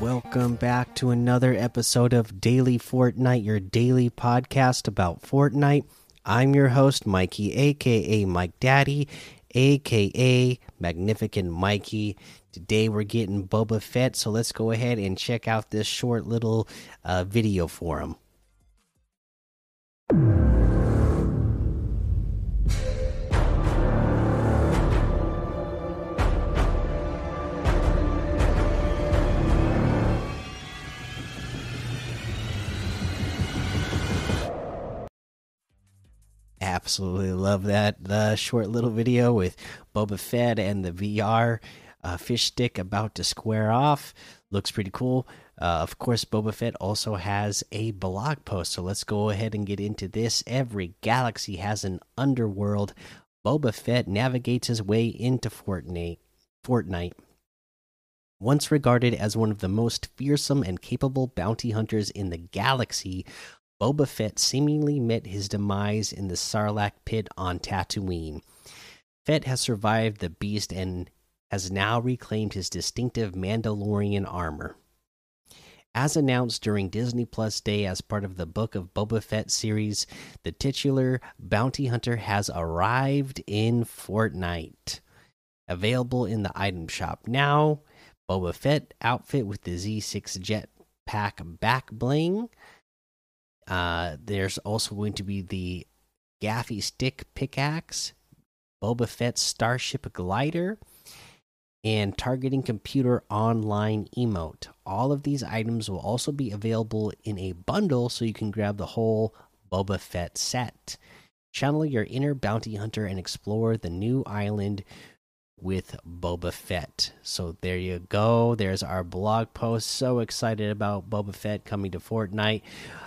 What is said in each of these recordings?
welcome back to another episode of Daily Fortnite, your daily podcast about Fortnite. I'm your host, Mikie, aka Mike Daddy, aka Magnificent Mikie. Today we're getting Boba Fett, so let's go ahead and check out this short little uh, video for him. Absolutely love that the short little video with Boba Fett and the VR uh, fish stick about to square off. Looks pretty cool. Uh, of course, Boba Fett also has a blog post, so let's go ahead and get into this. Every galaxy has an underworld. Boba Fett navigates his way into Fortnite. Fortnite. Once regarded as one of the most fearsome and capable bounty hunters in the galaxy, Boba Fett seemingly met his demise in the Sarlacc pit on Tatooine. Fett has survived the beast and has now reclaimed his distinctive Mandalorian armor. As announced during Disney Plus Day as part of the Book of Boba Fett series, the titular bounty hunter has arrived in Fortnite. Available in the item shop now, Boba Fett outfit with the Z6 jetpack back bling uh, there's also going to be the Gaffi Stick pickaxe, Boba Fett Starship glider, and targeting computer online emote. All of these items will also be available in a bundle, so you can grab the whole Boba Fett set. Channel your inner bounty hunter and explore the new island with Boba Fett. So there you go. There's our blog post. So excited about Boba Fett coming to Fortnite.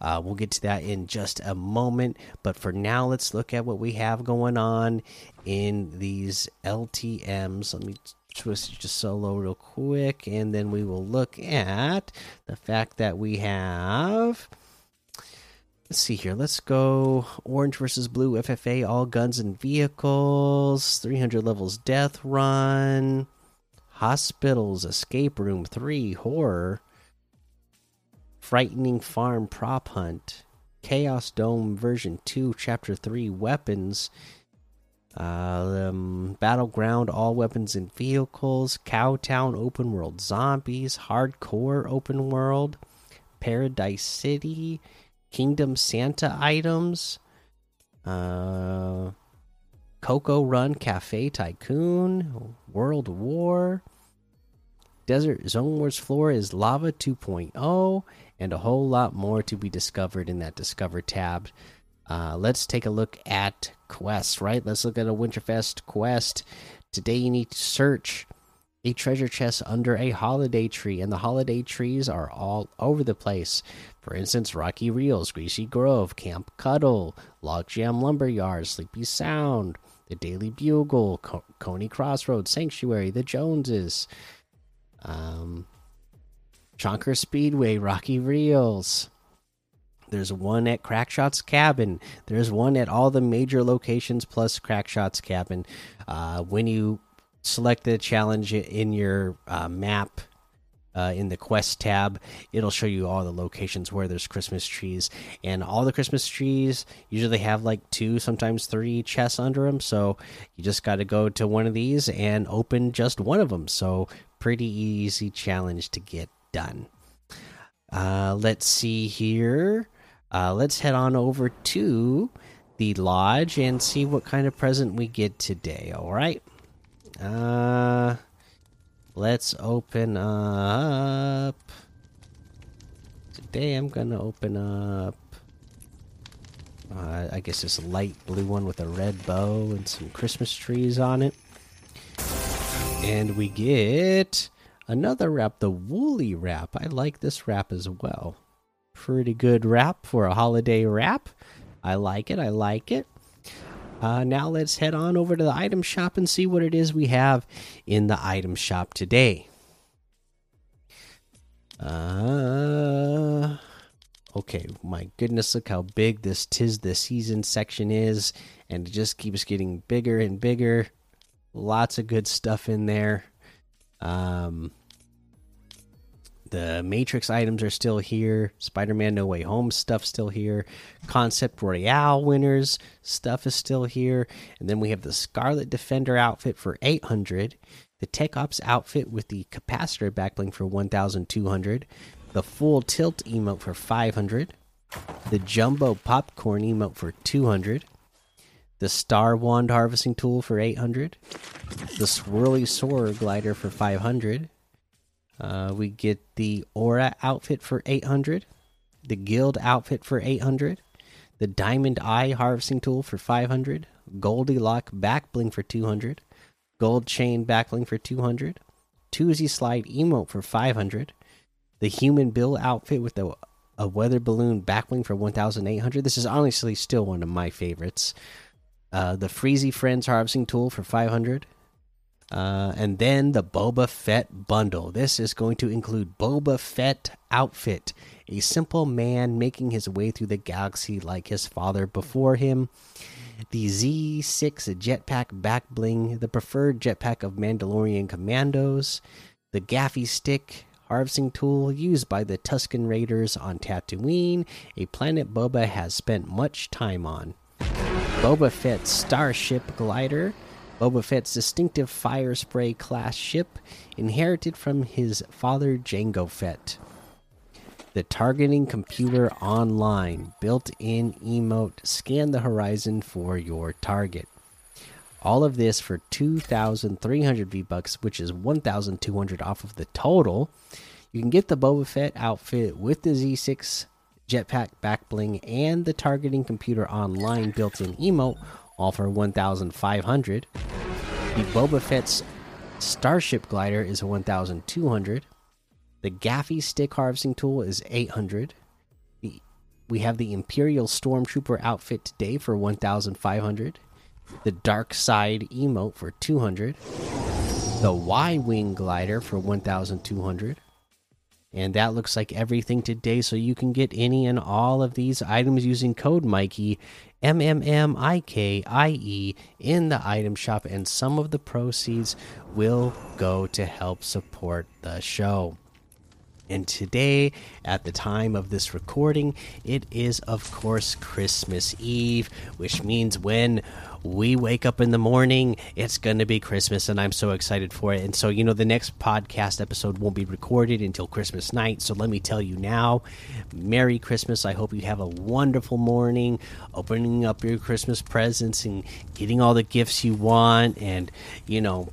Uh, we'll get to that in just a moment. But for now, let's look at what we have going on in these LTMs. Let me twist just solo real quick, and then we will look at the fact that we have. Let's see here. Let's go orange versus blue FFA, all guns and vehicles, 300 levels death run, hospitals, escape room 3, horror, frightening farm prop hunt, chaos dome version 2, chapter 3, weapons, uh, um, battleground, all weapons and vehicles, cowtown open world zombies, hardcore open world, paradise city Kingdom Santa items, uh, Coco Run Cafe Tycoon, World War, Desert Zone Wars Floor is Lava 2.0, and a whole lot more to be discovered in that Discover tab. Uh, let's take a look at quests, right? Let's look at a Winterfest quest. Today you need to search a treasure chest under a holiday tree, and the holiday trees are all over the place. For instance, Rocky Reels, Greasy Grove, Camp Cuddle, Logjam Lumberyard, Sleepy Sound, the Daily Bugle, Co Coney Crossroads, Sanctuary, the Joneses, um, Chonker Speedway, Rocky Reels. There's one at Crackshot's Cabin. There's one at all the major locations plus Crackshot's Cabin. Uh, when you select the challenge in your uh, map uh, in the quest tab. It'll show you all the locations where there's christmas trees. And all the christmas trees usually have like two sometimes three chests under them so you just got to go to one of these and open just one of them so pretty easy challenge to get done. Uh, let's see here. Uh, let's head on over to the lodge and see what kind of present we get today. All right uh, let's open up. Today I'm gonna open up. Uh, I guess this light blue one with a red bow and some Christmas trees on it. And we get another wrap, the woolly wrap. I like this wrap as well. Pretty good wrap for a holiday wrap. I like it. I like it. Uh, now let's head on over to the item shop and see what it is we have in the item shop today. Uh, okay, my goodness, look how big this Tis the Season section is, and it just keeps getting bigger and bigger. Lots of good stuff in there. Um, The Matrix items are still here. Spider Man No Way Home stuff still here. Concept Royale winners stuff is still here. And then we have the Scarlet Defender outfit for 800. The Tech Ops outfit with the capacitor backbling for 1200. The full tilt emote for 500. The Jumbo Popcorn emote for 200 the Star Wand harvesting tool for 800, the Swirly Soarer glider for 500. Uh, we get the Aura outfit for 800, the Guild outfit for 800, the Diamond Eye harvesting tool for 500, Goldilock back bling for 200, Gold Chain back bling for 200, Toosie Slide emote for 500, the Human Bill outfit with the a weather balloon backbling for 1800. This is honestly still one of my favorites. Uh, the Freezy Friends harvesting tool for 500. Uh, and then the Boba Fett bundle. This is going to include Boba Fett outfit, a simple man making his way through the galaxy like his father before him. The Z6 jetpack back bling, the preferred jetpack of Mandalorian commandos, the Gaffi stick harvesting tool used by the Tusken Raiders on Tatooine, a planet Boba has spent much time on. Boba Fett's Starship Glider, Boba Fett's distinctive fire spray class ship, inherited from his father Jango Fett. The targeting computer online, built in emote, scan the horizon for your target. All of this for 2,300 V bucks, which is 1,200 off of the total. You can get the Boba Fett outfit with the Z6 jetpack back bling and the targeting computer online built-in emote all for 1500 the boba fett's starship glider is 1200 the gaffi stick harvesting tool is 800 we have the imperial stormtrooper outfit today for 1500 the dark side emote for 200 the y wing glider for 1200 and that looks like everything today. So you can get any and all of these items using code Mikie, M M M I K I E, in the item shop, and some of the proceeds will go to help support the show. And today, at the time of this recording, it is, of course, Christmas Eve, which means when we wake up in the morning, it's going to be Christmas, and I'm so excited for it. And so, you know, the next podcast episode won't be recorded until Christmas night. So, let me tell you now Merry Christmas. I hope you have a wonderful morning, opening up your Christmas presents and getting all the gifts you want, and, you know,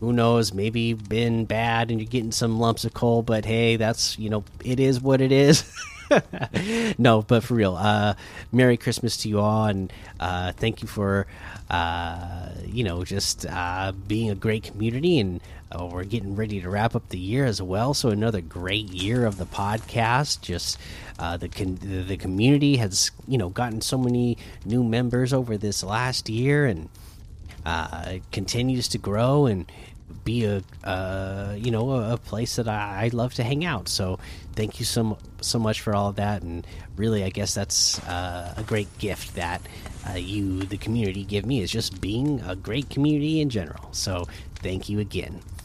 who knows maybe been bad and you're getting some lumps of coal but hey that's you know it is what it is no, but for real, uh, Merry Christmas to you all, and uh, thank you for uh, you know just uh, being a great community. And uh, we're getting ready to wrap up the year as well, so another great year of the podcast. Just uh, the the community has you know gotten so many new members over this last year, and it continues to grow and be a uh, you know a, a place that I, I, love to hang out. So thank you so so much for all of that, and really I guess that's uh, a great gift that uh, you the community give me is just being a great community in general. So thank you again.